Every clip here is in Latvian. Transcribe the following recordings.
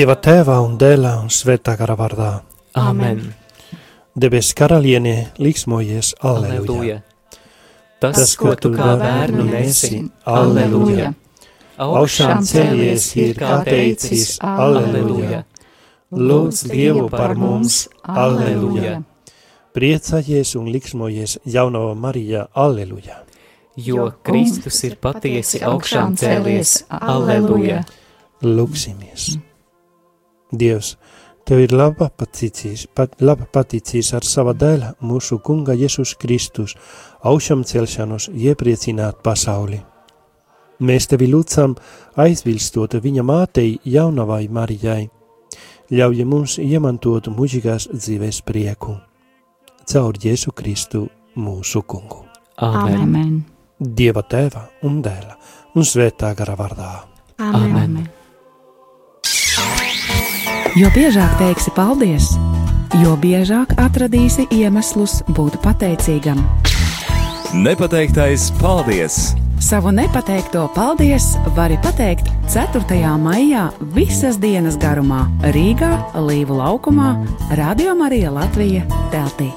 Dieva tēvā un dēlā un svētā gara vārdā. Amen. Debes karaliene liksmojies, aleluja. Tas, Tas, ko tu kā bērnu nesi, aleluja. Augšām celies ir kā teicis, aleluja. Lūdz Dievu par mums, aleluja. Priecājies un liksmojies jaunava Marija, aleluja. Jo Kristus ir patiesi augšām cēlies, aleluja. Lūksimies. Dievs, Tev ir laba paticīs, pat, laba paticīs ar sava dēla mūsu kunga Jēzus Kristus augšām celšanos iepriecināt pasauli. Mēs Tevi lūdzam aizvilstot viņa mātei jaunavai Marijai. Ļauj mums iemantot mūžīgās dzīves prieku. Caur Jēzu Kristu mūsu kungu. Amen. Amen. Dieva tēva un dēla un svētā gara vārdā. Amen. Jo biežāk teiksi paldies, jo biežāk atradīsi iemeslus būt pateicīgam. Nepateiktais paldies! Savu nepateikto paldies vari pateikt 4. maijā visas dienas garumā Rīgā, Līvu laukumā, Radio Marija Latvija teltī.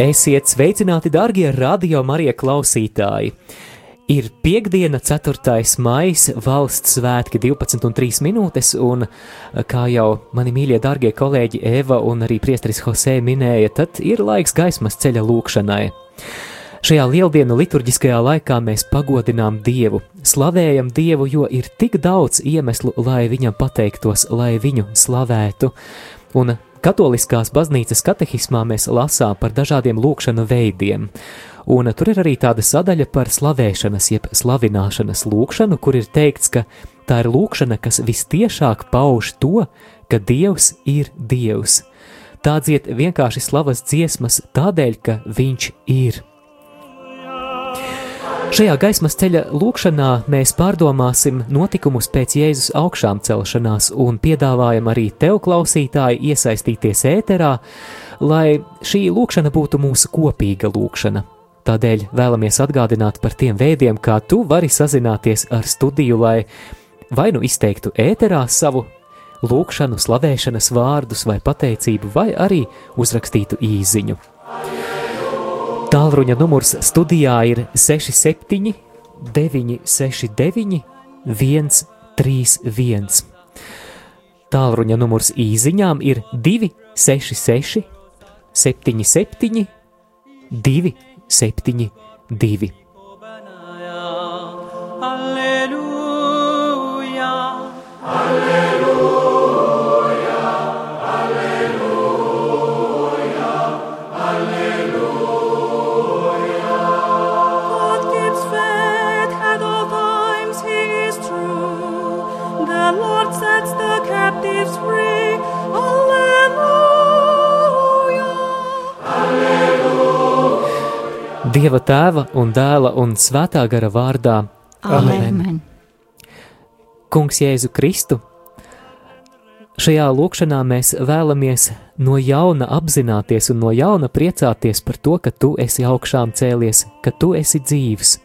Esiet sveicināti, darbie radio Marija klausītāji! Ir piekdiena, 4. maija, valsts svētki 12,3 minūtes, un kā jau mani mīļie, darbie kolēģi Eva un arī Priesteris Hosē minēja, tad ir laiks gaismas ceļa lūkšanai. Šajā lieldienu liturģiskajā laikā mēs pagodinām Dievu, slavējam Dievu, jo ir tik daudz iemeslu, lai viņam pateiktos, lai viņu slavētu. Un Katoliskās baznīcas katehismā mēs lasām par dažādiem lūkšanu veidiem, un tur ir arī tāda sadaļa par slavēšanas, jeb slavināšanas lūkšanu, kur ir teikts, ka tā ir lūkšana, kas vistiešāk pauž to, ka Dievs ir Dievs. Tā dzied vienkārši slavas dziesmas tādēļ, ka Viņš ir. Šajā gaismas ceļa lūkšanā mēs pārdomāsim notikumus pēc Jēzus augšām celšanās un piedāvājam arī tev, klausītāji, iesaistīties ēterā, lai šī lūkšana būtu mūsu kopīga lūkšana. Tādēļ vēlamies atgādināt par tiem veidiem, kā tu vari sazināties ar studiju, lai vai nu izteiktu ēterā savu lūkšanu, slavēšanas vārdus vai pateicību, vai arī uzrakstītu īziņu. Tālruņa numurs studijā ir 67, 969, 131. Tālruņa numurs īsiņām ir 266, 77, 272. Dieva tēva un dēla un svētā gara vārdā. Amen. Kungs Jēzu Kristu, šajā lūkšanā mēs vēlamies no jauna apzināties un no jauna priecāties par to, ka tu esi augšām cēlies, ka tu esi dzīvs,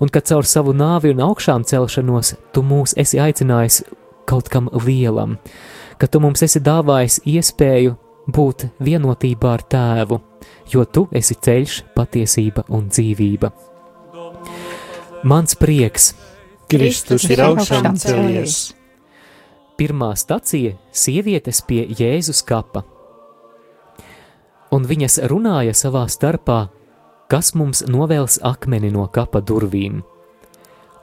un ka caur savu nāvi un augšām celšanos tu mūs esi aicinājis kaut kam lielam, ka tu mums esi dāvājis iespēju būt vienotībā ar tēvu, jo tu esi ceļš, patiesība un dzīvība. Mans prieks! Kristus ir augšām celies. Pirmā stacija - sievietes pie Jēzus kapa. Un viņas runāja savā starpā, kas mums novēls akmeni no kapa durvīm.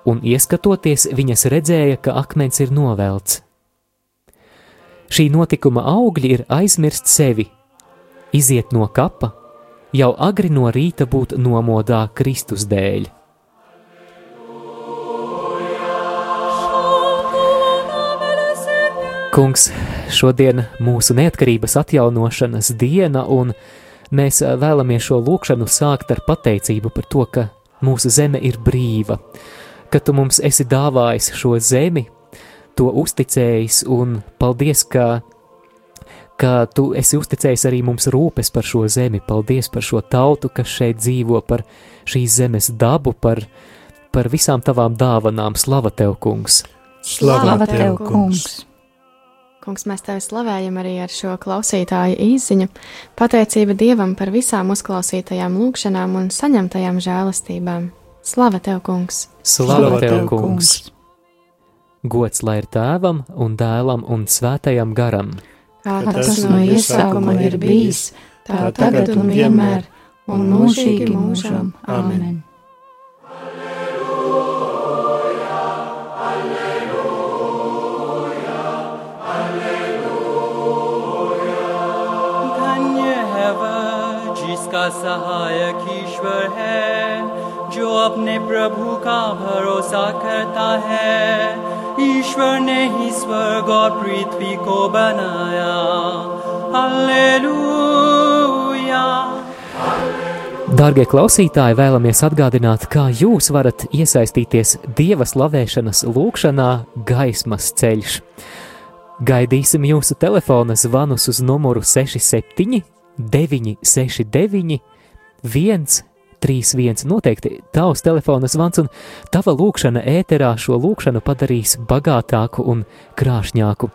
Un ieskatoties, viņas redzēja, ka akmens ir novelts. Šī notikuma augļi ir aizmirst sevi, iziet no kapa, jau agri no rīta būt nomodā Kristus dēļ. Kungs, šodien mūsu neatkarības atjaunošanas diena, un mēs vēlamies šo lūkšanu sākt ar pateicību par to, ka mūsu zeme ir brīva, ka tu mums esi dāvājis šo zemi, to uzticējis, un paldies, ka, ka tu esi uzticējis arī mums rūpes par šo zemi. Paldies par šo tautu, kas šeit dzīvo, par šīs zemes dabu, par, par visām tavām dāvanām. Slava tev, kungs! Slava tev, kungs! Kungs, mēs tevi slavējam arī ar šo klausītāju īziņu. Pateicība Dievam par visām uzklausītajām lūgšanām un saņemtajām žēlastībām. Slava tev, kungs! Slava tev, kungs! Gods lai ir tēvam un dēlam un svētajam garam! Kā Kā tas no iesākuma ir bijis, tā tagad un vienmēr, un mūžīgi mūžam. Āmen! धन्य है वह जिसका सहायक ईश्वर है जो अपने प्रभु का भरोसा करता है ईश्वर ने ही स्वर्ग और पृथ्वी को बनाया hallelujah Dārgie klausītāji, vēlamies atgādināt, kā jūs varat iesaistīties Dieva slavēšanas lūkšanā Gaismas ceļš. Gaidīsim jūsu telefona zvanus uz numuru 67 969 131. Noteikti tavs telefona zvans un tava lūkšana ēterā šo lūkšanu padarīs bagātāku un krāšņāku.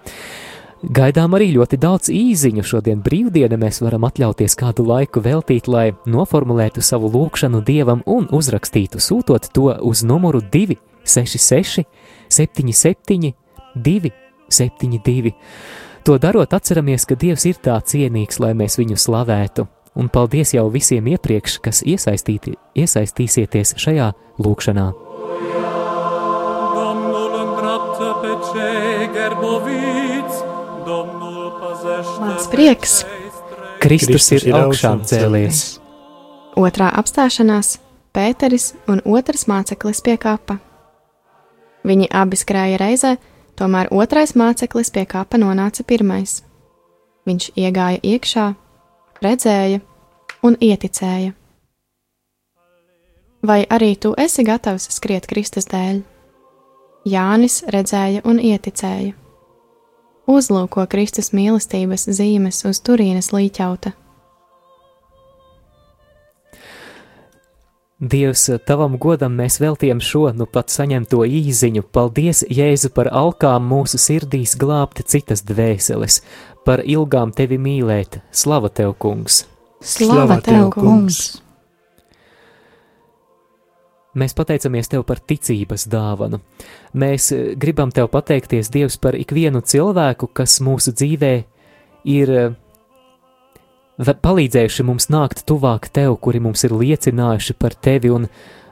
Gaidām arī ļoti daudz īziņu. Šodien brīvdiena mēs varam atļauties kādu laiku veltīt, lai noformulētu savu lūgšanu dievam un uzrakstītu, sūtot to uz numuru 266, 77, 272. To darot, atceramies, ka Dievs ir tā cienīgs, lai mēs viņu slavētu. Un paldies jau visiem iepriekš, kas iesaistīti, iesaistīsieties šajā lūkšanā. Mans prieks. Kristus ir augšām cēlies. Otrā apstāšanās - Pēteris un otrs māceklis pie kapa. Viņi abi skrēja reizē, tomēr otrais māceklis pie kapa nonāca pirmais. Viņš iegāja iekšā, redzēja un ieticēja. Vai arī tu esi gatavs skriet Kristus dēļ? Jānis redzēja un ieticēja. Uzlūko Kristus mīlestības zīmes uz Turīnas līķauta. Dievs, tavam godam mēs veltījam šo nu pat saņemto īziņu. Paldies, Jēzu, par alkām mūsu sirdīs glābt citas dvēseles, par ilgām tevi mīlēt. Slava tev, kungs! Slava tev, kungs! Mēs pateicamies Tev par ticības dāvanu. Mēs eh, gribam Tev pateikties, Dievs, par ikvienu cilvēku, kas mūsu dzīvē ir eh, palīdzējuši mums nākt tuvāk Tev, kuri mums ir liecinājuši par Tevi un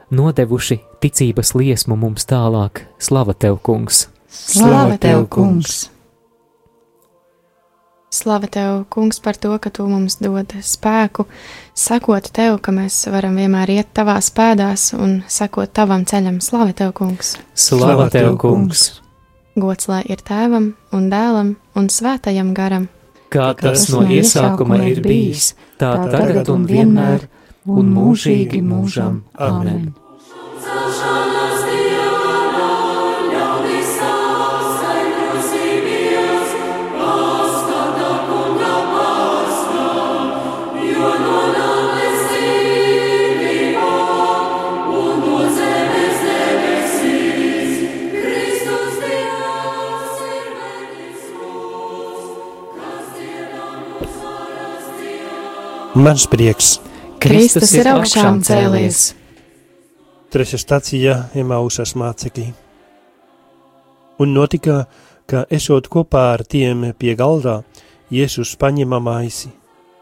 nodevuši ticības liesmu mums tālāk. Slava Tev, Kungs! Slava tev, kungs! Slava tev, kungs, par to, ka tu mums dod spēku, sakot tev, ka mēs varam vienmēr iet tavās pēdās un sekot tavam ceļam. Slava tev, kungs! Slava Tev, Kungs! Gods lai ir tēvam un dēlam un svētajam garam. Kā tas no iesākuma ir bijis, tā tagad un vienmēr un mūžīgi mūžam. Amen! Mans prieks. Kristus ir augšām cēlies. Trešā stācijā Emausas mācekļi. Un notika, ka esot kopā ar tiem pie galda, Jēzus paņēma maisi,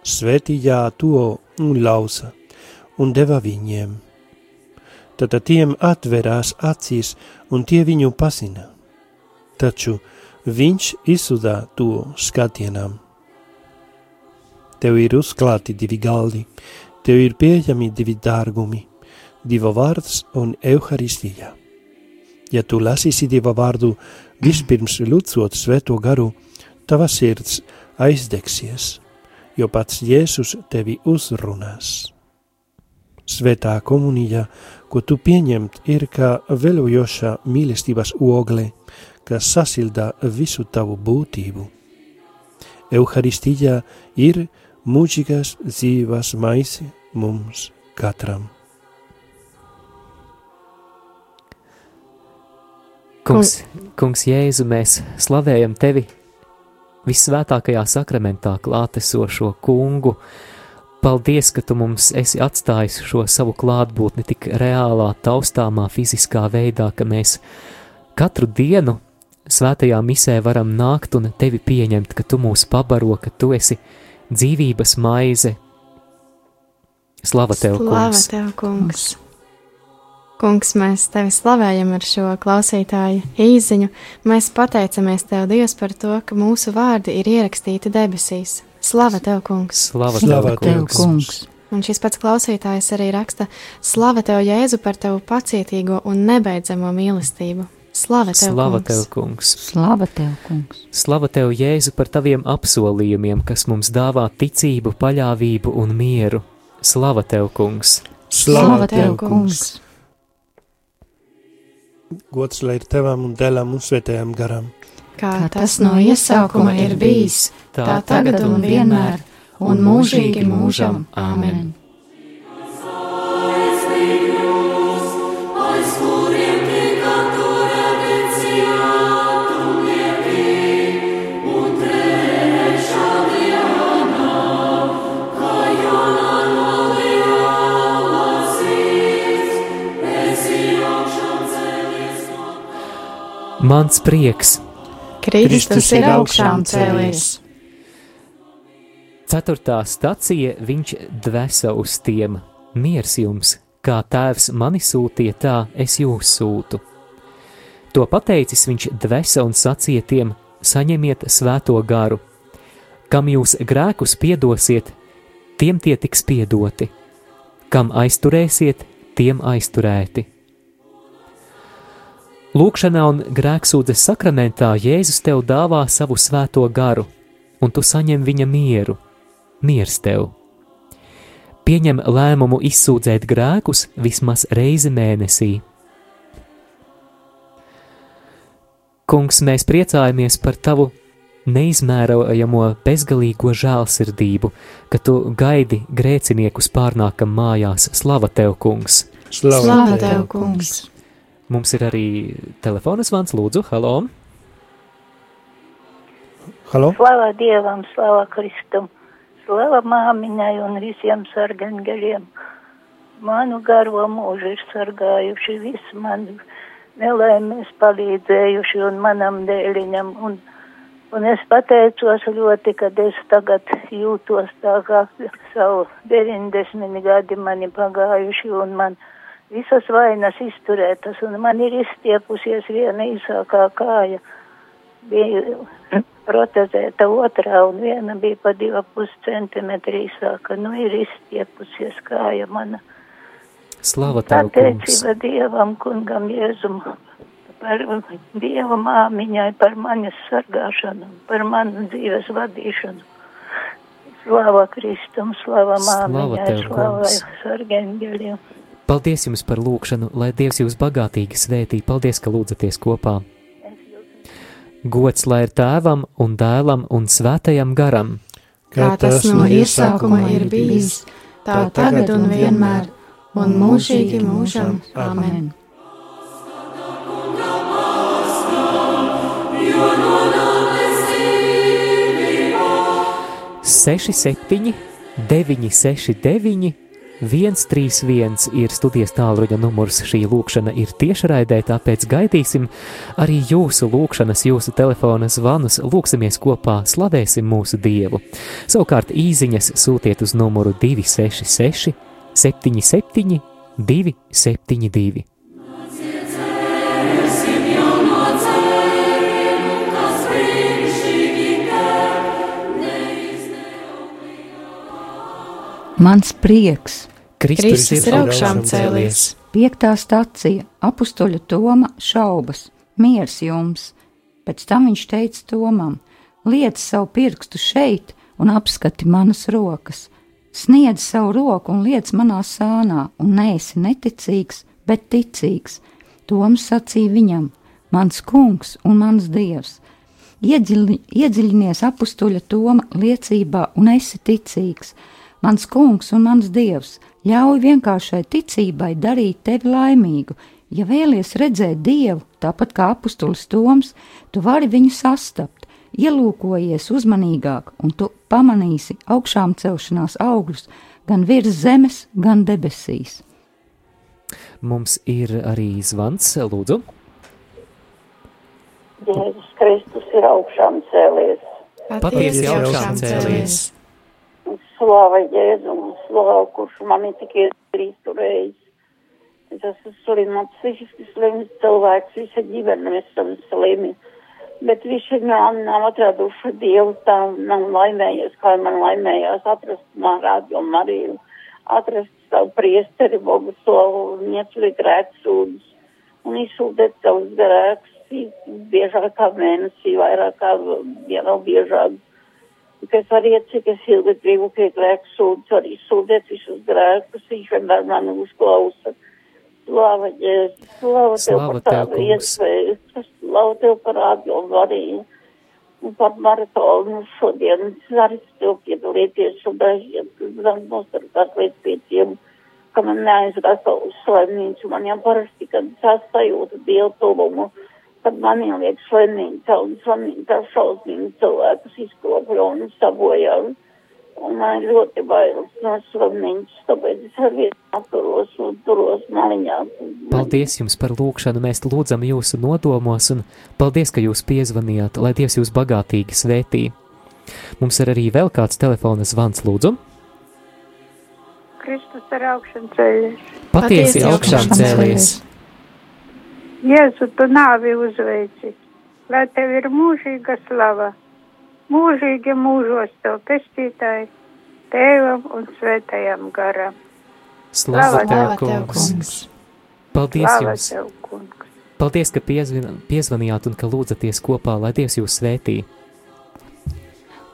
svētījā to un lausa, un deva viņiem. Tad tiem atverās acīs, un tie viņu pasina. Taču viņš izsudā to skatienām. Tev ir uzklāti divi galdi, tev ir pieejami divi dārgumi, Dieva vārds un evaharistija. Ja tu lasīsi Dieva vārdu vispirms lūdzot svēto garu, tava sirds aizdegsies, jo pats Jēzus tevi uzrunās. Svētā komunija, ko tu pieņemt, ir kā velojoša mīlestības ogle, kas sasilda visu tavu būtību. Euharistijā ir mūžīgās dzīvas maisi mums katram. Kungs, kungs Jēzu, mēs slavējam tevi visvētākajā sakramentā klātesošo kungu. Paldies, ka tu mums esi atstājis šo savu klātbūtni tik reālā, taustāmā, fiziskā veidā, ka mēs katru dienu svētajā misē varam nākt un tevi pieņemt, ka tu mūs pabaro, ka tu esi dzīvības maize. Slava tev, Slava kungs! tev, kungs! Kungs, mēs tevi slavējam ar šo klausītāju īziņu. Mēs pateicamies tev, Dievs, par to, ka mūsu vārdi ir ierakstīti debesīs. Slava tev, kungs! Slava Slava tev, tev, kungs! kungs. Un šis pats klausītājs arī raksta: Slava tev, Jēzu, par tavu pacietīgo un nebeidzamo mīlestību. Slava tev, Slava kungs. tev, kungs! Slava tev, kungs! Slava tev, Jēzu, par taviem apsolījumiem, kas mums dāvā ticību, paļāvību un mieru. Slava tev, kungs! Slava tev, kungs! kungs. Gods lai ir tevam un dēlam un svētajam garam. Kā tas no iesākuma ir bijis, tā tagad un vienmēr, un mūžīgi mūžam. Āmen! Mans prieks! Kristus ir augšām cēlies. Ceturtā stacija viņš dvēsa uz tiem. Miers jums, kā tēvs mani sūtīja, tā es jūs sūtu. To pateicis viņš dvēsa un sacīja tiem: saņemiet svēto garu. Kam jūs grēkus piedosiet, tiem tie tiks piedoti, kam aizturēsiet, tiem aizturēti. Lūkšanā un grēksūdzes sakramentā Jēzus tev dāvā savu svēto garu, un tu saņem viņa mieru. Miers tev! Pieņem lēmumu izsūdzēt grēkus vismaz reizi mēnesī. Kungs, mēs priecājamies par tavu neizmērojamo bezgalīgo žēlsirdību, ka tu gaidi grēciniekus pārnākam mājās. Slava tev, kungs! Slava tev, kungs! Mums ir arī telefona zvans, lūdzu, halo! Halo? Slava Dievam, slava Kristum, slava māmiņai un visiem sargangaļiem. Manu garo mūžu ir sargājuši, visi mani nelaimes palīdzējuši un manam dēliņam. Un, un es pateicos ļoti, kad es tagad jūtos tā kā savu 90 gadi mani pagājuši un man visas vainas izturētas un man ir izstiepusies viena īsākā kāja. Bija protezēta otrā un viena bija pa 2,5 centimetri īsāka. Nu, ir izstiepusies kāja mana. Slava tev! Pateicība Dievam, kungam Jēzum, par Dieva māmiņai, par manis sargāšanu, par manu dzīves vadīšanu. Slava Kristum, slava Slava māmiņai, tev, slava sargeņģeļiem. Paldies jums par lūgšanu, lai Dievs jūs bagātīgi svētī. Paldies, ka lūdzaties kopā. Gods lai ir tēvam un dēlam un svētajam garam. Kā tas no iesākuma ir bijis, tā tagad un vienmēr, un mūžīgi mūžam. Āmen! 67, 969, 131 ir studijas tālruņa numurs. Šī lūkšana ir tiešraidē, tāpēc gaidīsim arī jūsu lūkšanas, jūsu telefona zvanus. Lūksimies kopā, slavēsim mūsu Dievu. Savukārt īsiņas sūtiet uz numuru 266, 77, 272. Mans prieks, Kristus ir augšām cēlies. piektā stacija, apakstoļa Toma šaubas, miers jums. Pēc tam viņš teica Tomam: Liec savu pirkstu šeit un apskati manas rokas. Sniedz savu roku un liec manā sānā, un neesi neticīgs, bet ticīgs. Toms sacīja viņam: Mans kungs un mans dievs. iedziļi, iedziļinies apstuļa Toma liecībā un esi ticīgs. Mans kungs un mans dievs, ļauj vienkāršai ticībai darīt tevi laimīgu. Ja vēlies redzēt dievu, tāpat kā apustulis Toms, tu vari viņu sastapt. Ielūkojies uzmanīgāk, un tu pamanīsi augšām celšanās augļus gan virs zemes, gan debesīs. Mums ir arī zvans, lūdzu. Jēzus Kristus ir augšām cēlies. Patiesi augšām cēlies. Slāva Jēzum, slāva, kurš mani tik iestrīs turējis. Es esmu slims, psihiski slims cilvēks, visa ģimene esam slimi. Bet viņš man nav atraduši Dievu, tā nav laimējies, kā man laimējās atrast radio Mariju, atrast savu priesteri, Boguslavu, un ieclīt grēksūdus, un izsūdēt savus grēkus, biežāk kā mēnesī, vairāk kā vēl biežāk. Kas var iet, cik es ilgi gribu pie grēksūdus, var izsūdēt visus grēkus, viņš vienmēr mani uzklausa. Slāva Jēzus, slāva tev par tādu iespēju, slāva tev par radio varīju. Un par maratonu šodien arī tev piedalīties un zem nosargāt līdz pieciem, ka man neaizrasa uz slimnīcu. Man jau parasti, kad es sajūtu kad man ieliek slimnīca un slimnīca šausmīgi cilvēkus izkropļo un sabojā. Un man ir ļoti bailes no slimnīcas, tāpēc es arī atturos un turos maliņā. Paldies jums par lūgšanu, mēs lūdzam jūsu nodomos, un paldies, ka jūs piezvanījāt, lai Dievs jūs bagātīgi svētī. Mums ir arī vēl kāds telefona zvans, lūdzu. Kristus ir augšām ceļš. Patiesi augšām cēlies. Jēzu, tu nāvi uzveici, lai tev ir mūžīga slava, mūžīgi mūžos tev pestītāji, tēvam un svētajam garam. Slava Slava tev, kungs! kungs. Paldies Slava jums! tev, kungs! Paldies, ka piezvin, piezvanījāt un ka lūdzaties kopā, lai Dievs jūs svētī.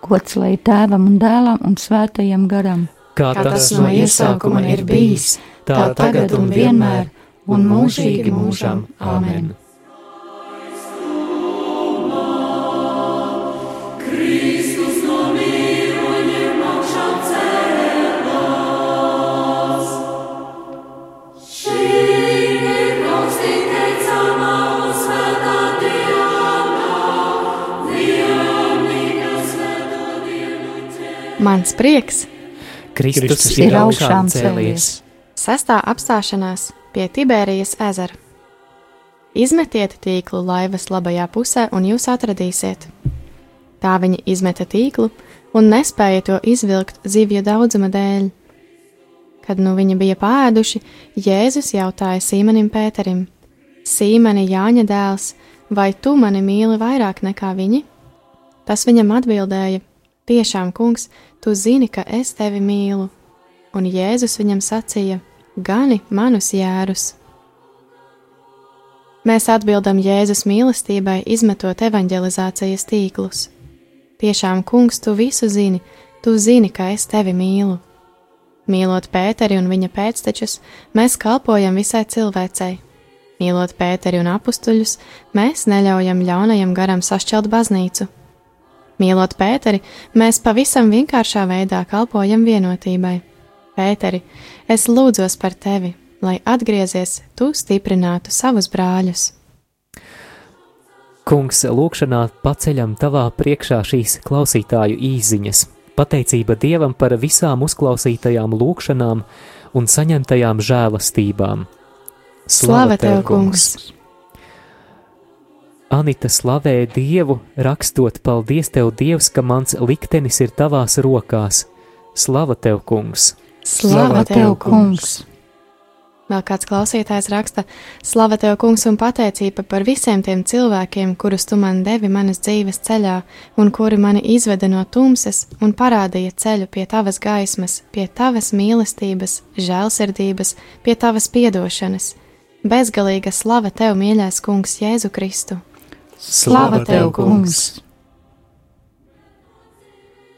Gods lai tēvam un dēlam un svētajam garam. Kā Kā tas no iesākuma ir bijis, tā tagad un vienmēr, un mūžīgi mūžam. Āmen. Mans prieks, Kristus, Kristus ir augšām cēlies. sestā apstāšanās pie Tiberijas ezera. Izmetiet tīklu laivas labajā pusē, un jūs atradīsiet. Tā viņi izmeta tīklu un nespēja to izvilkt zivju daudzuma dēļ. Kad nu viņi bija pāēduši, Jēzus jautāja Sīmanim Pēterim: Sīmani, Jāņa dēls, vai tu mani mīli vairāk nekā viņi? Tas viņam atbildēja: Tiešām, kungs, tu zini, ka es tevi mīlu. Un Jēzus viņam sacīja: Gani manus jērus. Mēs atbildam Jēzus mīlestībai, izmetot evanģelizācijas tīklus. Tiešām, kungs, tu visu zini, tu zini, ka es tevi mīlu. Mīlot Pēteri un viņa pēctečus, mēs kalpojam visai cilvēcei. Mīlot Pēteri un apstuļus, mēs neļaujam ļaunajam garam sašķelt baznīcu. Mīlot Pēteri, mēs pavisam vienkāršā veidā kalpojam vienotībai. Pēteri, es lūdzos par tevi, lai atgriezies, tu stiprinātu savus brāļus. Kungs, lūkšanā paceļam tavā priekšā šīs klausītāju īziņas. Pateicība Dievam par visām uzklausītajām lūkšanām un saņemtajām žēlastībām. Slava tev, kungs! Anita slavē Dievu, rakstot: Paldies, tev, Dievs, ka mans liktenis ir tavās rokās. Slava tev, kungs! Slava tev, kungs! Vēl kāds klausītājs raksta: Slava tev, kungs, un pateicība par visiem tiem cilvēkiem, kurus tu man devi manas dzīves ceļā, un kuri mani izveda no tumses un parādīja ceļu pie tavas gaismas, pie tavas mīlestības, žēlsirdības, pie tavas piedošanas. Bezgalīga slava tev, mīļais kungs, Jēzu Kristu! Slava tev, kungs!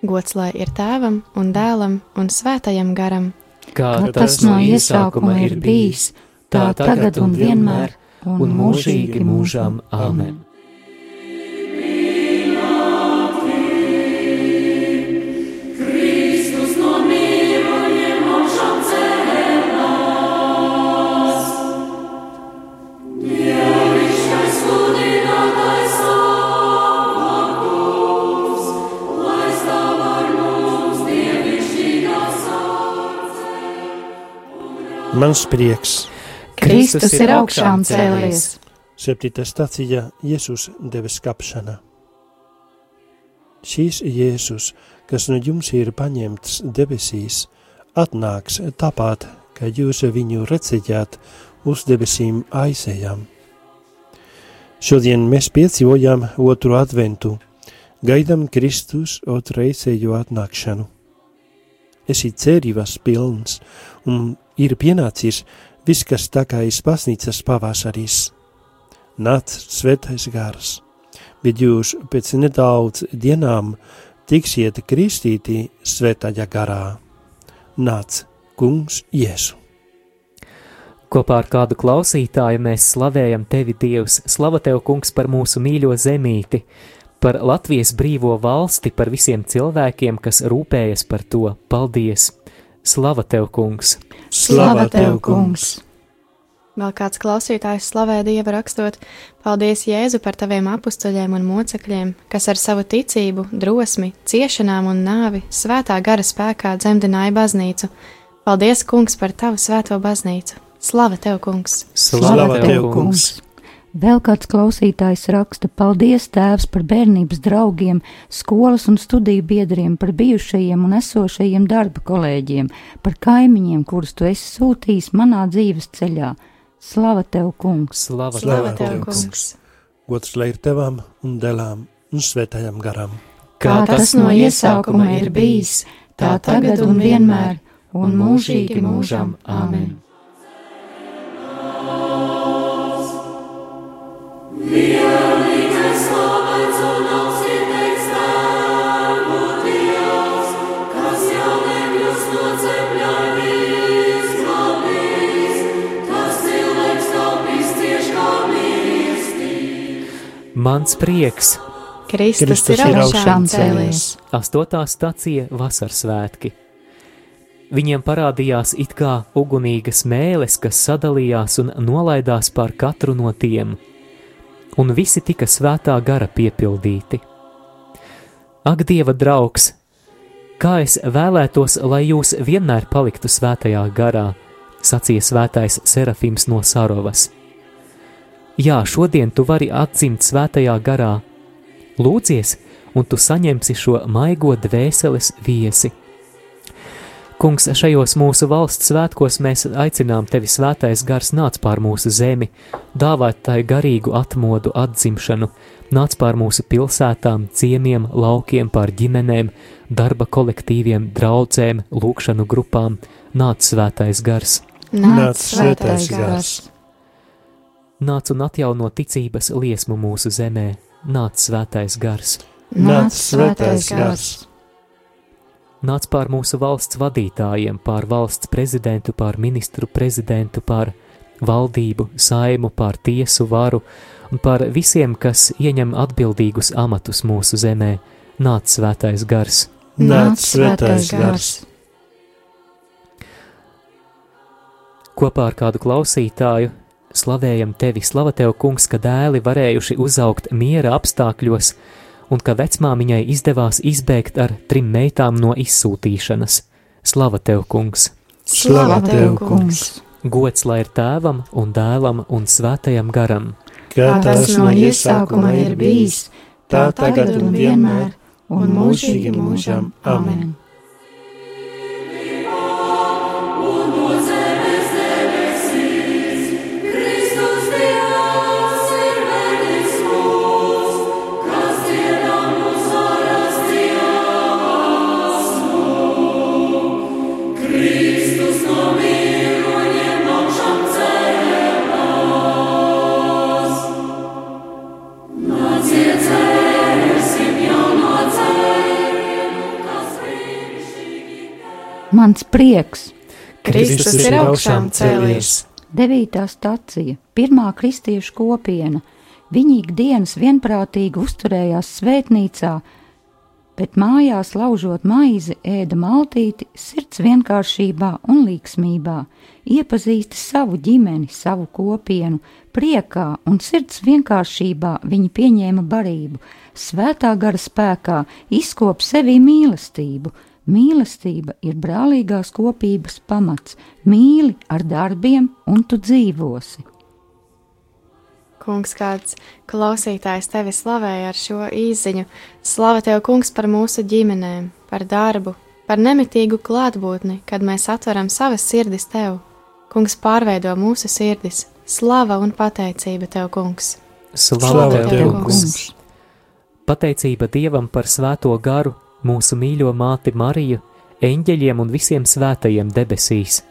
Gods lai ir tēvam un dēlam un svētajam garam! Kā tas no iesākuma ir bijis, tā tagad un vienmēr, un mūžīgi mūžam. Amen. Mans prieks, Kristus ir augšām cēlies. septītā stācija Jēzus devis kapšana. Šīs Jēzus, kas no jums ir paņemts debesīs, atnāks tāpat, ka jūs viņu redzējāt uz debesīm aizējām. Šodien mēs piedzīvojam otru adventu, gaidām Kristus otrreizējo atnākšanu. Esi cerības pilns un ir pienācis viss, kas tā kā ir pasnīcas pavasarīs. Nāc svētais gars, bet jūs pēc nedaudz dienām tiksiet kristīti svētajā garā. Nāc, kungs Jēzu! Kopā ar kādu klausītāju mēs slavējam tevi, Dievs, slava tev, kungs, par mūsu mīļo zemīti, par Latvijas brīvo valsti, par visiem cilvēkiem, kas rūpējas par to. Paldies! Slava tev, kungs! Slava tev, kungs! Vēl kāds klausītājs slavē Dievu rakstot: Paldies, Jēzu, par taviem apstuļiem un mocekļiem, kas ar savu ticību, drosmi, ciešanām un nāvi svētā gara spēkā dzemdināja baznīcu. Paldies, kungs, par tavu svēto baznīcu! Slava tev, kungs! Slava tev, kungs! Vēl kāds klausītājs raksta: Paldies, Tēvs, par bērnības draugiem, skolas un studiju biedriem, par bijušajiem un esošajiem darba kolēģiem, par kaimiņiem, kurus tu esi sūtījis manā dzīves ceļā. Slava tev, kungs! Slava, Slava tev, tev, kungs! Gods lai ir tevam un dēlām un svētajam garam. Kā tas no iesākuma ir bijis, tā tagad un vienmēr, un mūžīgi mūžam. Āmen! Mans prieks! Kristus, Kristus ir augšām cēlies! Astotā stacija Vasarsvētki. Viņiem parādījās it kā ugunīgas mēles, kas sadalījās un nolaidās pār katru no tiem, un visi tika svētā gara piepildīti. Ak, Dieva draugs, kā es vēlētos, lai jūs vienmēr paliktu svētajā garā, sacīja svētais Serafims no Sarovas. Jā, šodien tu vari atzimt svētajā garā. Lūdzies, un tu saņemsi šo maigo dvēseles viesi. Kungs, šajos mūsu valsts svētkos mēs aicinām tevi svētais gars nāc pār mūsu zemi, dāvāt tai garīgu atmodu atzimšanu, nāc pār mūsu pilsētām, ciemiem, laukiem, pār ģimenēm, darba kolektīviem, draudzēm, lūkšanu grupām, nāc svētais gars, Nāc svētais gars. nāc un atjauno ticības liesmu mūsu zemē, nāc svētais gars. Nāc svētais gars. nāc pār mūsu valsts vadītājiem, pār valsts prezidentu, pār ministru prezidentu, pār valdību, saimu, pār tiesu varu un pār visiem, kas ieņem atbildīgus amatus mūsu zemē. Nāc svētais gars, Nāc svētais gars. kopā ar kādu klausītāju. Slavējam tevi, slava tev, kungs, ka dēli varējuši uzaugt miera apstākļos, un ka vecmāmiņai izdevās izbēgt ar trim meitām no izsūtīšanas. Slava tev, kungs! Slava tev, kungs! Gods lai ir tēvam un dēlam un svētajam garam. Kā Tas no iesākuma ir bijis, tā tagad un vienmēr, un mūžīgi mūžam. Āmen! Mans prieks! Kristus ir augšām cēlies! Devītā stacija, pirmā kristiešu kopiena. Viņi ikdienas vienprātīgi uzturējās svētnīcā, bet mājās laužot maizi, ēda maltīti, sirds vienkāršībā un līksmībā, iepazīsti savu ģimeni, savu kopienu, priekā un sirds vienkāršībā viņi pieņēma barību, svētā gara spēkā izkop sevī mīlestību, Mīlestība ir brālīgās kopības pamats. Mīli ar darbiem, un tu dzīvosi. Kungs, kāds klausītājs tevi slavēja ar šo īziņu. Slava tev, kungs, par mūsu ģimenēm, par darbu, par nemitīgu klātbūtni, kad mēs atveram savas sirdis tev. Kungs pārveido mūsu sirdis. Slava un pateicība tev, kungs. Slava tev, kungs! Pateicība Dievam par svēto garu, mūsu mīļo māti Mariju, eņģeļiem un visiem svētajiem debesīs.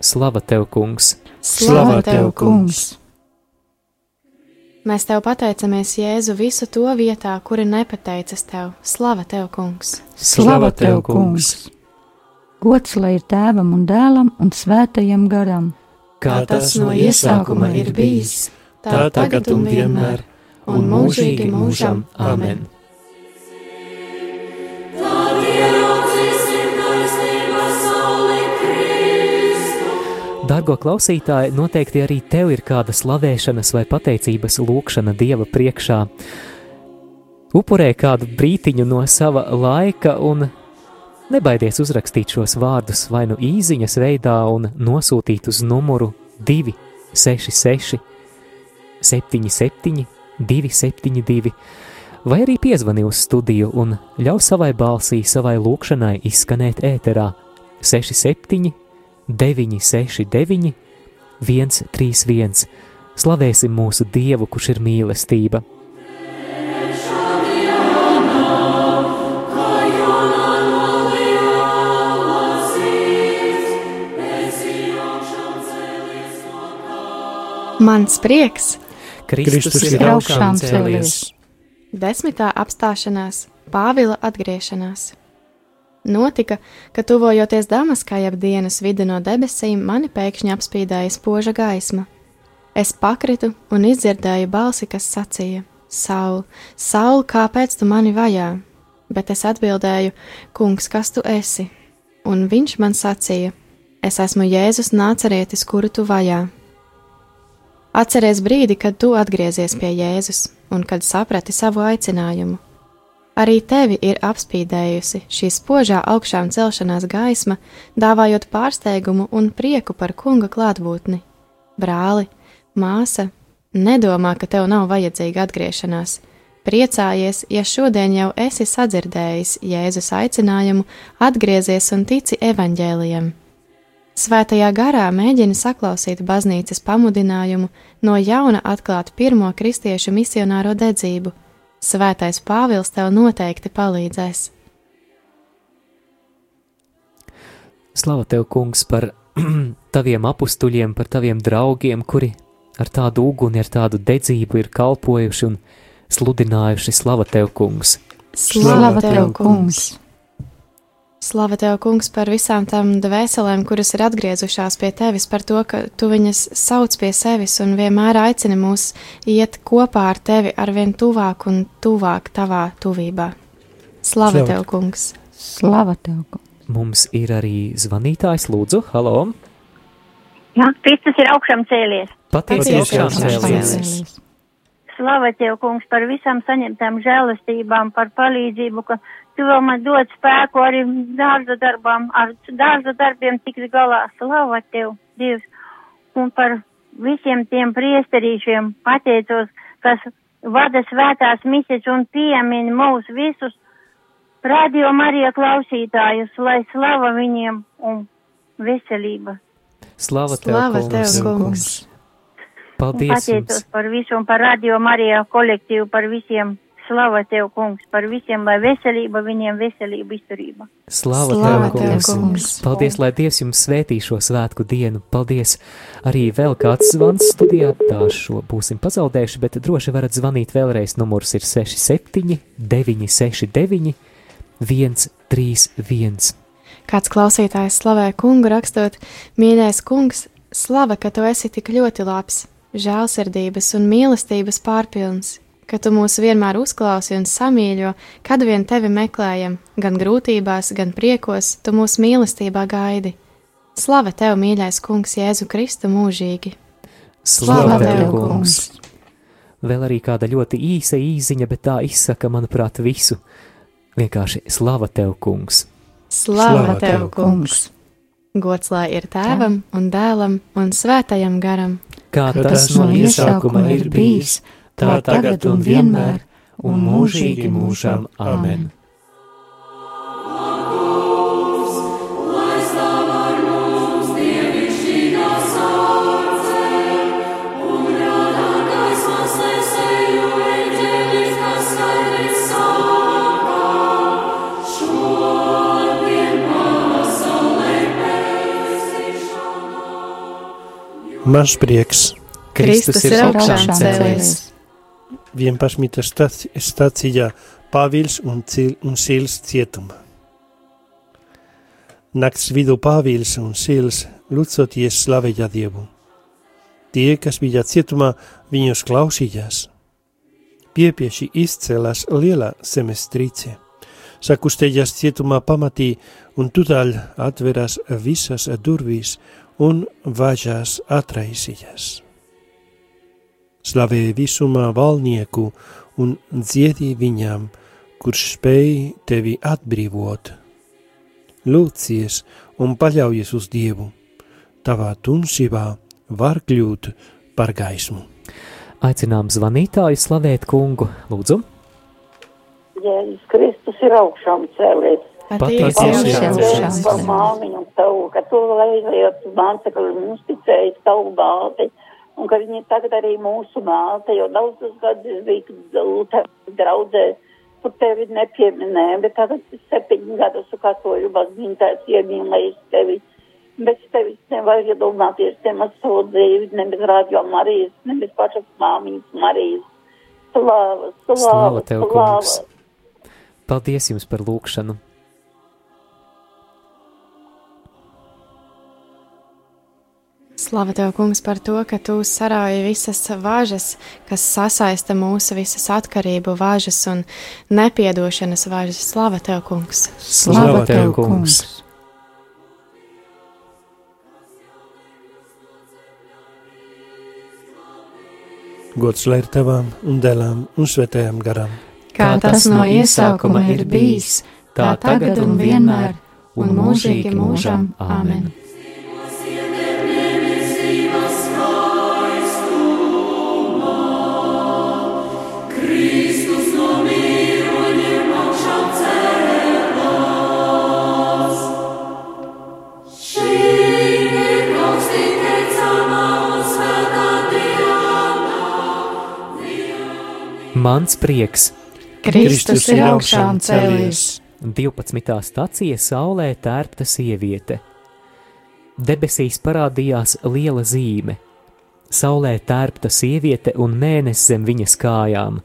Slava tev, kungs! Slava tev, kungs! Mēs tev pateicamies, Jēzu, visu to vietā, kuri nepateicas tev. Slava tev, kungs! Slava tev, kungs! Gods lai ir tēvam un dēlam un svētajam garam, Kā tas no iesākuma ir bijis, tā tagad un vienmēr, un mūžīgi mūžam. Amen! Dargo klausītāji, noteikti arī tev ir kāda slavēšanas vai pateicības lūkšana Dieva priekšā. Upurē kādu brītiņu no sava laika un nebaidies uzrakstīt šos vārdus vai nu īsiņas veidā un nosūtīt uz numuru 266, 77, 272, vai arī piezvani uz studiju un ļauj savai balsī, savai lūkšanai izskanēt ēterā 67, 969, 131. Slavēsim mūsu Dievu, kurš ir mīlestība. Mans prieks! Kristus ir augšām augšām cēlies. cēlies. Desmitā apstāšanās Pāvila atgriešanās. Notika, ka tuvojoties Damaskai ap dienas vidu no debesīm, mani pēkšņi apspīdēja spoža gaisma. Es pakritu un izdzirdēju balsi, kas sacīja: Saul, Saul, kāpēc tu mani vajā? Bet es atbildēju: Kungs, kas tu esi? Un viņš man sacīja: Es esmu Jēzus nācerietis, kuru tu vajā. Atceries brīdi, kad tu atgriezies pie Jēzus un kad saprati savu aicinājumu. Arī tevi ir apspīdējusi šī spožā augšām celšanās gaisma, dāvājot pārsteigumu un prieku par kunga klātbūtni. Brāli, māsa, nedomā, ka tev nav vajadzīga atgriešanās. Priecājies, ja šodien jau esi sadzirdējis Jēzus aicinājumu, atgriezies un tici evaņģēlijam. Svētajā garā mēģina saklausīt baznīcas pamudinājumu no jauna atklāt pirmo kristiešu misionāro dedzību. Svētais Pāvils tev noteikti palīdzēs. Slava tev, kungs, par taviem apstuļiem, par taviem draugiem, kuri ar tādu uguni, ar tādu dedzību ir kalpojuši un sludinājuši. Slava tev, kungs! Slava tev, kungs! Slava tev, kungs, par visām tām dvēselēm, kuras ir atgriezušās pie tevis, par to, ka tu viņas sauc pie sevis un vienmēr aicini mūs iet kopā ar tevi arvien tuvāk un tuvāk tavā tuvībā. Slava Slava. tev, kungs! Slava tev, kungs! Mums ir arī zvanītājs, lūdzu, halo! Jā, Kristus ir augšām cēlies. Patiesi augšām cēlies. Slava tev, kungs, par visām saņemtām žēlastībām, par palīdzību, ka tu vēl man dod spēku arī dārza darbām, ar dārza darbiem tiks galā. Slava tev, Dievs, un par visiem tiem priesterīšiem pateicos, kas vada svētās misijas un piemin mūs visus radio Marija klausītājus, lai slava viņiem un veselība. Slava tev, Slava tev, kungs! kungs! Un Paldies pateicos par visu un par radio Marijā kolektīvu, par visiem. Slava tev, kungs, par visiem, lai veselība viņiem veselība izturība. Slava, Slava tev, tev, kungs! kungs! Paldies, lai Dievs jums svētī šo svētku dienu. Paldies! Arī vēl kāds zvans studijā, tā šo būsim pazaudējuši, bet droši varat zvanīt vēlreiz. Numurs ir 67, 969, 131. Kāds klausītājs slavē kungu rakstot: Mīļais kungs, slava, ka tu esi tik ļoti labs, žēlsirdības un mīlestības pārpilns, ka tu mūs vienmēr uzklausi un samīļo, kad vien tevi meklējam, gan grūtībās, gan priekos, tu mūs mīlestībā gaidi. Slava tev, mīļais kungs, Jēzu Kristu mūžīgi! Slava Slava tev, kungs! Vēl arī kāda ļoti īsa īziņa, bet tā izsaka, manuprāt, visu. Vienkārši slava tev, kungs! Slava tev, kungs! Gods lai ir tēvam un dēlam un svētajam garam. Kā tas no iesākuma ir bijis, tā tagad un vienmēr, un mūžīgi mūžam. Amen! Mans prieks, Kristus ir augšām cēlies. 11. staci- stācijā Pāvils un, Cil, un Sils cietuma. Nakts vidū Pāvils un Sils lūdzoties slavēja Dievu. Tie, kas bija cietumā, viņus klausījās. Piepieši izcēlās liela semestrīce. Sakustējās cietumā pamatī un tūdaļ atverās visas durvīs un važās atraisījās. Slavēja visumā valnieku un dziedī viņam, kurš spēj tevi atbrīvot. Lūcies un paļaujies uz Dievu, tavā tumsībā var kļūt par gaismu. Aicinām zvanītāju slavēt kungu. Lūdzu, Jēzus Kristus ir augšām cēlies. Cēlies. par māmiņu tavu, ka tu veidojot mācekļu mums ticēji tavu māti, un ka viņi tagad arī mūsu māte, jo daudzus gadus bija Lutera draudzē, kur tevi nepieminēja, bet tagad septiņu gadus katoļu baznīcās iemīlējis tevi. Bez tevis nevar iedomāties nemaz savu dzīvi, ne bez rādio Marijas, ne bez pašas māmiņas Marijas. Slāva, slāva, Slāva tev, slāva. kungs. paldies jums par lūgšanu. Slava tev, kungs, par to, ka tu sarauji visas vāžas, kas sasaista mūsu visas atkarību vāžas un nepiedošanas vāžas. Slava tev, kungs! Slava tev, kungs! Gods lai ir tavām un dēlām un svētajām garām. Kā tas no iesākuma ir bijis, tā tagad un vienmēr, un mūžīgi mūžam. Āmen! Mans prieks, Kristus ir augšām cēlies. 12. stācija Saulē tērpta sieviete. Debesīs parādījās liela zīme. Saulē tērpta sieviete un mēnesis zem viņas kājām.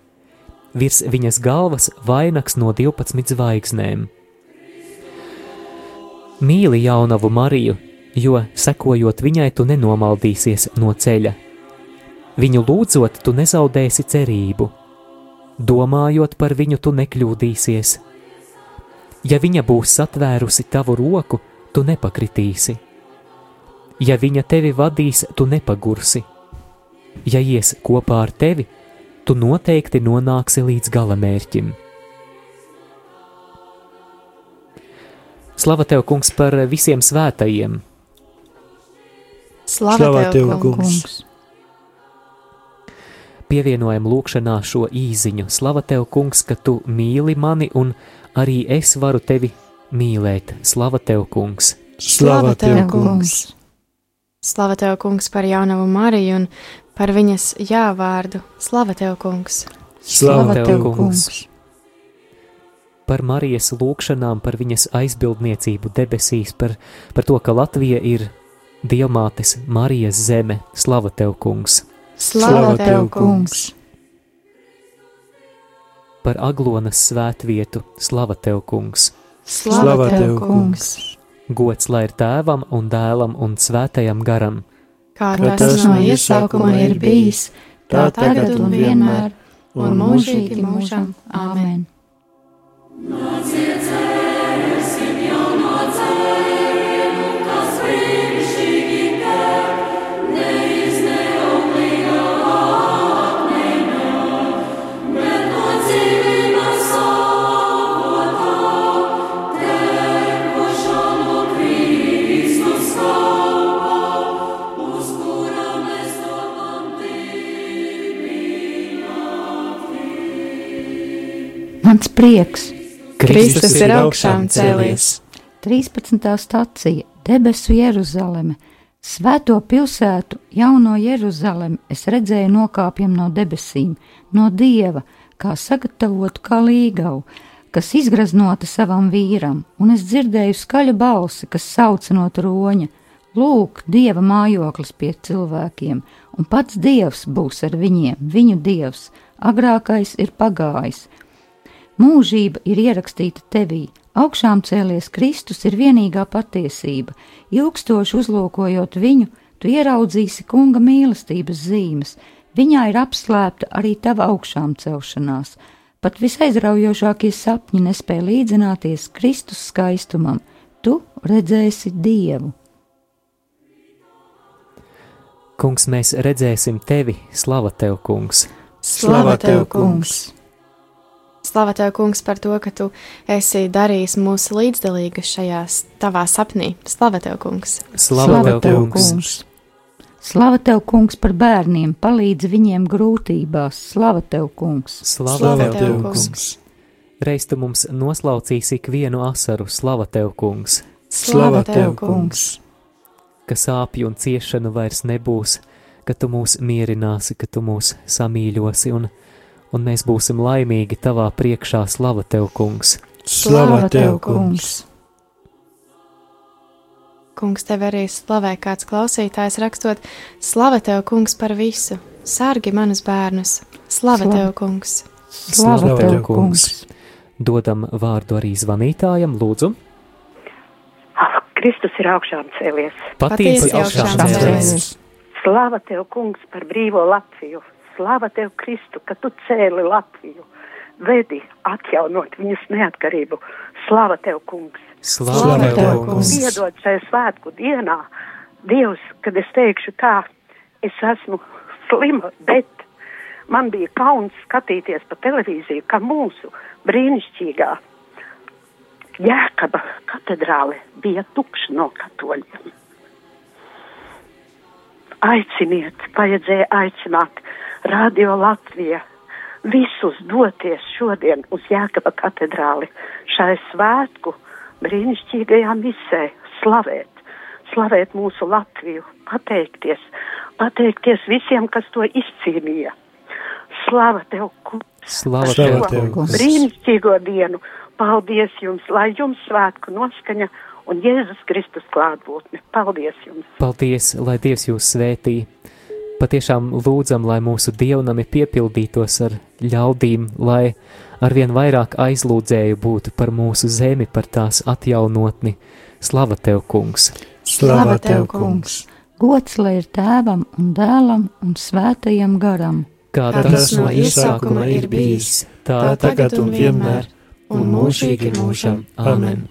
Virs viņas galvas vainags no 12 zvaigznēm. Mīli jaunavu Mariju, jo, sekojot viņai, tu nenomaldīsies no ceļa. Viņu lūdzot, tu nezaudēsi cerību. Domājot par viņu, tu nekļūdīsies. Ja viņa būs satvērusi tavu roku, tu nepakritīsi. Ja viņa tevi vadīs, tu nepagursi. Ja ies kopā ar tevi, tu noteikti nonāksi līdz galamērķim. Slava tev, kungs, par visiem svētajiem! Slava tev, kungs! kungs! Pievienojam lūkšanā šo īziņu. Slava tev, kungs, ka tu mīli mani un arī es varu tevi mīlēt. Slava tev, kungs! Slava tev, kungs! Slava tev, kungs, par jaunavu Mariju un par viņas jāvārdu. Slava tev, kungs! Slava tev, kungs! kungs! Par Marijas lūkšanām, par viņas aizbildniecību debesīs, par, par to, ka Latvija ir Dievmātes Marijas zeme. Slava tev, kungs! Slava tev, kungs! Par Aglonas svētvietu. Slava tev, kungs! Slava tev, kungs! Gods lai ir tēvam un dēlam un svētajam garam. Kā tas no iesākuma ir bijis, tā tagad un vienmēr, un mūžīgi mūžam. Āmen! Slava mans prieks. Kristus ir augšām cēlies. 13. stacija Debesu Jeruzaleme. Svēto pilsētu, jauno Jeruzalemi, es redzēju nokāpjam no debesīm, no dieva, kā sagatavotu kā līgavu, kas izgraznota savam vīram, un es dzirdēju skaļu balsi, kas sauca no troņa: Lūk, dieva mājoklis pie cilvēkiem, un pats dievs būs ar viņiem, viņu dievs, agrākais ir pagājis. Mūžība ir ierakstīta tevī, augšām cēlies Kristus ir vienīgā patiesība, ilgstoši uzlūkojot viņu, tu ieraudzīsi kunga mīlestības zīmes, viņā ir apslēpta arī tava augšām celšanās. Pat visaizraujošākie sapņi nespēja līdzināties Kristus skaistumam, tu redzēsi Dievu. Kungs, mēs redzēsim tevi, slava tev, kungs! Slava tev, kungs! Slava tev, kungs, par to, ka tu esi darījis mūs līdzdalīgus šajā tavā sapnī. Slava tev, kungs! Slava tev, kungs! Slava tev, kungs, par bērniem, palīdz viņiem grūtībās. Slava tev, kungs! Slava tev, kungs! Reiz tu mums noslaucīsi ikvienu asaru, slava tev, kungs! Slava tev, kungs! Ka sāpju un ciešanu vairs nebūs, ka tu mūs mierināsi, ka tu mūs samīļosi un, un mēs būsim laimīgi tavā priekšā, slava tev, kungs! Slava tev, kungs! Kungs, tev arī slavē kāds klausītājs rakstot: Slava tev, kungs, par visu! Sargi manus bērnus! Slava Slava. tev, kungs! Slava tev, kungs! Dodam vārdu arī zvanītājam, lūdzu. Kristus ir augšām cēlies. Patiesi augšām cēlies. Slāva tev, kungs, par brīvo Latviju. Slāva tev, Kristu, ka tu cēli Latviju. Vedi, atjaunot viņas neatkarību. Slāva tev, kungs. Slava tev, kungs! Piedod šajā svētku dienā, Dievs, kad es teikšu tā, es esmu slima, bet man bija kauns skatīties pa televīziju, ka mūsu brīnišķīgā Jēkaba katedrāle bija tukša no katoļiem. Aiciniet, vajadzēja aicināt Radio Latvija visus doties šodien uz Jēkaba katedrāli šai svētku brīnišķīgajā misē, slavēt, slavēt mūsu Latviju, pateikties, pateikties visiem, kas to izcīnīja. Slava tev, kungs! Slava tev, tev, kungs! brīnišķīgo dienu. Paldies jums, lai jums svētku noskaņa un Jēzus Kristus klātbūtne. Paldies jums! Paldies, lai Dievs jūs svētī. Patiešām lūdzam, lai mūsu dievnami piepildītos ar ļaudīm, lai arvien vairāk aizlūdzēju būtu par mūsu zemi, par tās atjaunotni. Slava tev, kungs! Slava tev, kungs! Gods lai ir tēvam un dēlam un svētajam garam. Kā Kā tas no iesākuma ir bijis, tā tagad un vienmēr, un mūžīgi mūžam. Amen!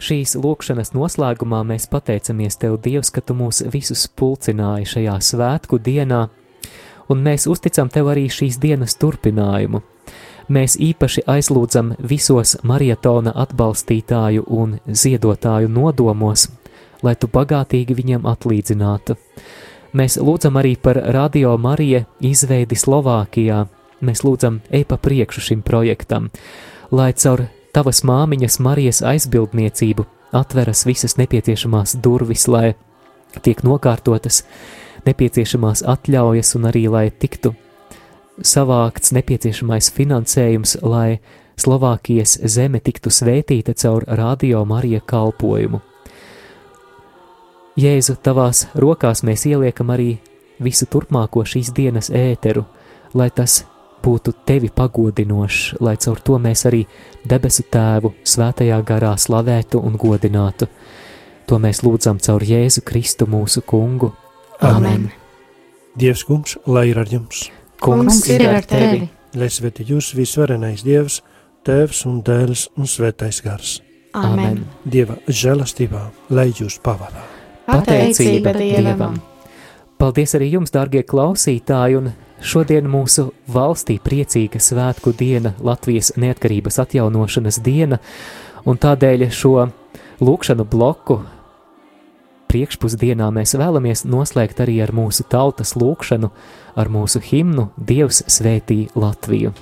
Šīs lūkšanas noslēgumā mēs pateicamies Tev, Dievs, ka Tu mūs visus pulcināji šajā svētku dienā, un mēs uzticam Tev arī šīs dienas turpinājumu. Mēs īpaši aizlūdzam visos marietona atbalstītāju un ziedotāju nodomos, lai Tu bagātīgi viņiem atlīdzinātu. Mēs lūdzam arī par Radio Marija izveidi Slovākijā. Mēs lūdzam, ej pa priekšu šim projektam, lai caur tavas māmiņas Marijas aizbildniecību atveras visas nepieciešamās durvis, lai tiek nokārtotas nepieciešamās atļaujas un arī lai tiktu savākts nepieciešamais finansējums, lai Slovākijas zeme tiktu svētīta caur Radio Marija kalpojumu. Jēzu, tavās rokās mēs ieliekam arī visu turpmāko šīs dienas ēteru, lai tas būtu tevi pagodinošs, lai caur to mēs arī debesu tēvu svētajā garā slavētu un godinātu. To mēs lūdzam caur Jēzu Kristu mūsu kungu. Amen! Dievs kungs, lai ir ar jums! Kungs ir ar tevi! Lai sveti jūs visvarenais Dievs, Tēvs un Dēls un Svētais Gars. Amen! Dieva žēlastībā, lai jūs pavadā. Pateicība Dievam! Paldies arī jums, dārgie klausītāji, un šodien mūsu valstī priecīga svētku diena, Latvijas neatkarības atjaunošanas diena, un tādēļ šo lūkšanu bloku priekšpusdienā mēs vēlamies noslēgt arī ar mūsu tautas lūkšanu, ar mūsu himnu Dievs svētī Latviju.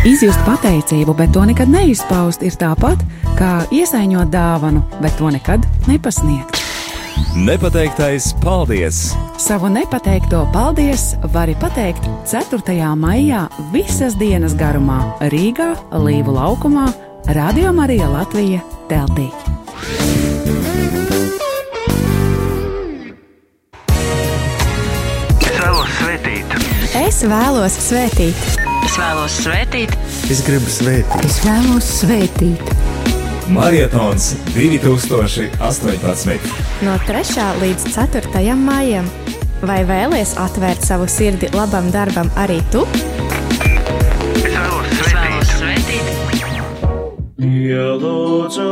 Izjust pateicību, bet to nekad neizpaust, ir tāpat kā iesaiņot dāvanu, bet to nekad nepasniegt. Nepateiktais paldies! Savu nepateikto paldies vari pateikt 4. maijā visas dienas garumā Rīgā, Līvu laukumā, Radio Marija Latvija teltī. Es vēlos svētīt. Es vēlos svētīt. Es gribu svētīt. Es vēlos svētīt. Marietons 2018. No 3. līdz 4. maijam. Vai vēlies atvērt savu sirdi labam darbam arī tu? Es vēlos svētīt. Ielūdzu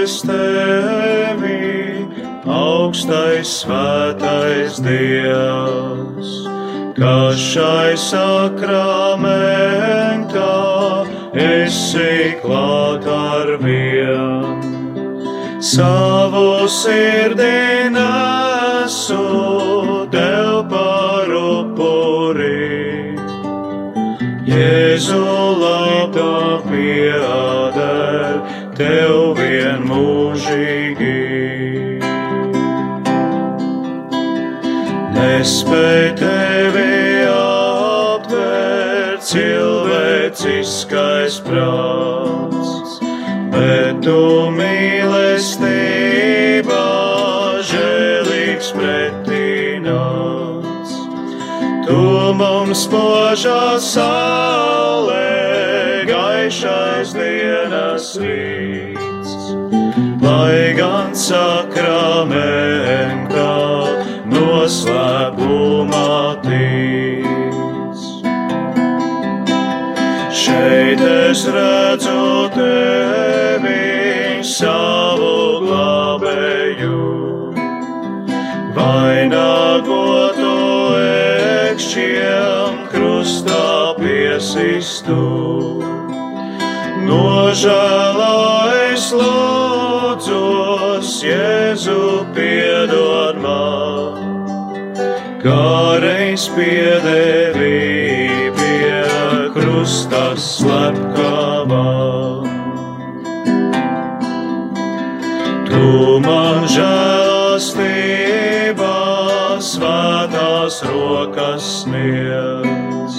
es tevi, augstais svētais Dievs, kas šai sakramentā esi klāt ar vien. Savu sirdī nesu tev par upuri. Jēzu labā pieder tev vienmūžīgi. Nespēj tevi cilvēciskais prāts, bet tu mīlestībā žēlīgs pretināts. Tu mums požā saulē, gaišais dienas rīts, lai gan sakramentā noslēpumā Šeit es redzu tevi savu glābēju, vainagotu ekšķiem krustā piesistu. Nožēlais lūdzos, Jēzu piedod man, kā reiz piedēvī pie krusta slepkavā. Tu man žēlastībā svētās rokas sniedz,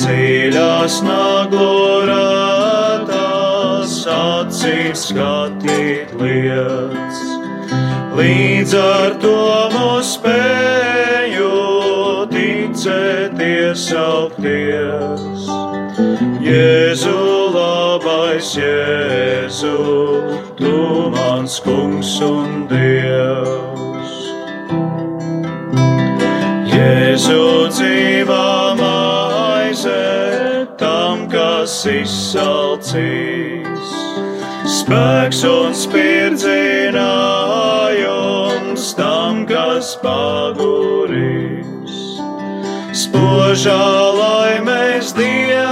dziļās naglorētās acīs skatīt lietas. Līdz ar to mūs spēju ticēties augties. Jēzu, labais Jēzu, tu mans kungs un dievs. Jēzu dzīvā maize tam, kas izsalcīs, spēks un spirdzinājums tam, kas pagurīs. Spožā laimēs dienā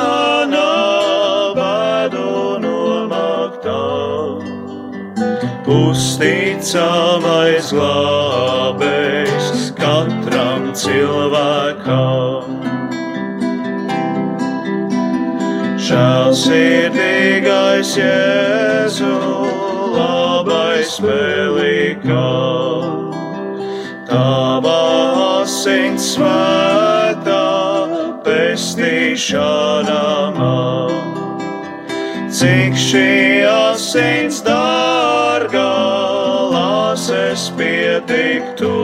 uzticamais glābējs katram cilvēkam. Žēlsirdīgais Jēzu, labais pelīkā, tava asins svētā pestīšana man. Cik šī asins lāses pietiktu,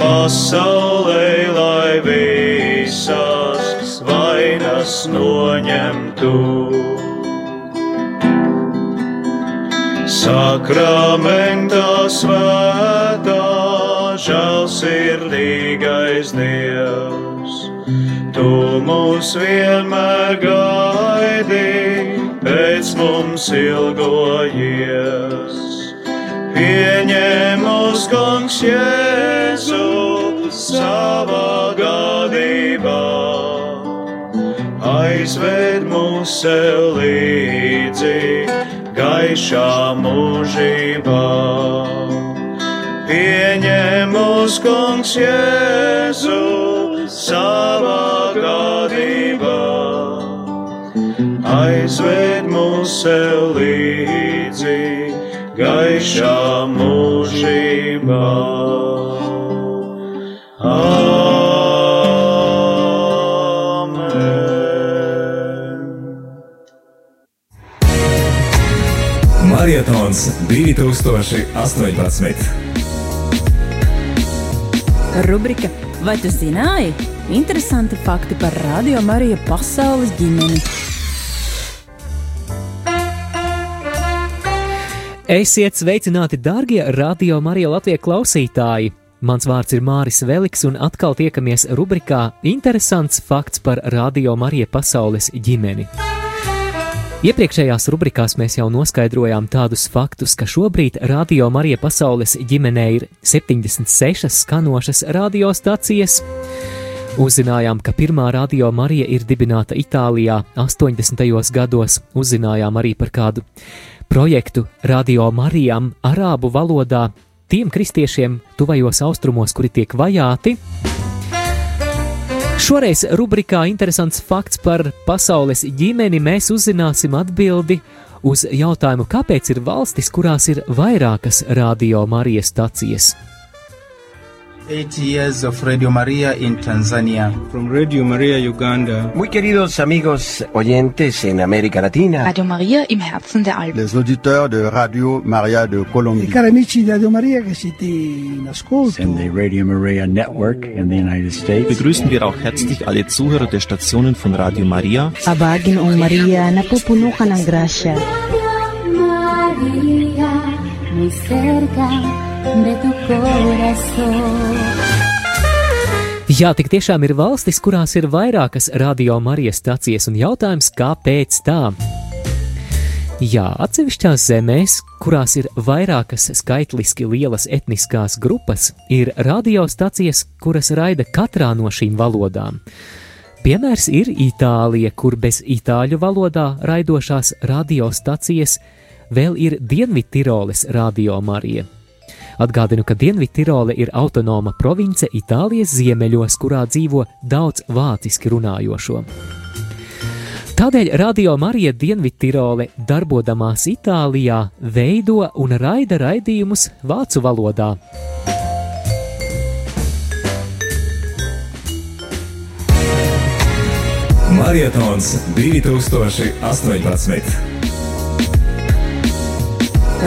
pasaulē, lai visas vainas noņemtu. Sakramentā svētā, žēlsirdīgais Dievs, Tu mūs vienmēr gaidi, pēc mums ilgojies. Pieņem mūs, kungs, Jēzu savā gadībā, aizved mūs sev līdzi gaišā mūžībā. Pieņem mūs, kungs, Jēzu savā gadībā, aizved mūs sev līdzi gaišā mūžībā. Amen. Marietons 2018. Rubrika Vai tu zināji? Interesanti fakti par Radio Mariju pasaules ģimeni. Esiet sveicināti, darbie radio Marija Latvijas klausītāji! Mans vārds ir Māris Veliks, un atkal tiekamies rubrikā Interesants fakts par Radio Marija pasaules ģimeni. Iepriekšējās rubrikās mēs jau noskaidrojām tādus faktus, ka šobrīd Radio Marija pasaules ģimenē ir 76 skanošas radiostacijas. Uzzinājām, ka pirmā radio Marija ir dibināta Itālijā 80. gados. Uzzinājām arī par kādu projektu Radio Marijam arābu valodā tiem kristiešiem tuvajos austrumos, kuri tiek vajāti. Šoreiz rubrikā Interesants fakts par pasaules ģimeni mēs uzzināsim atbildi uz jautājumu, kāpēc ir valstis, kurās ir vairākas radio Marijas stacijas. Eight years of Radio Maria in Tanzania. From Radio Maria Uganda. Muy queridos amigos oyentes en América Latina. Radio Maria im Herzen der Alpen. Les auditeurs de Radio Maria de Colombie. I cari amici di Radio Maria che siete in ascolto. And the Radio Maria Network in the United States. Begrüßen wir auch herzlich alle Zuhörer der Stationen von Radio Maria. Abagin ang Maria napupunukan ng grasya. María, muy cerca de tu corazón. Jā, tik tiešām ir valstis, kurās ir vairākas radio Marijas stacijas, un jautājums, kāpēc tā? Jā, atsevišķās zemēs, kurās ir vairākas skaitliski lielas etniskās grupas, ir radiostacijas, kuras raida katrā no šīm valodām. Piemērs ir Itālija, kur bez itāļu valodā raidošās radiostacijas vēl ir Dienvidtiroles radio Marija. Atgādinu, ka Dienvidtirole ir autonoma province Itālijas ziemeļos, kurā dzīvo daudz vāciski runājošo. Tādēļ Radio Marija Dienvidtirole, darbodamās Itālijā, veido un raida raidījumus vācu valodā. Marietons 2018.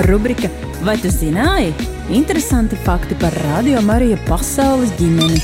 Rubrika Vai tu zināji? Interesanti fakti par Radio Mariju pasaules ģimeni.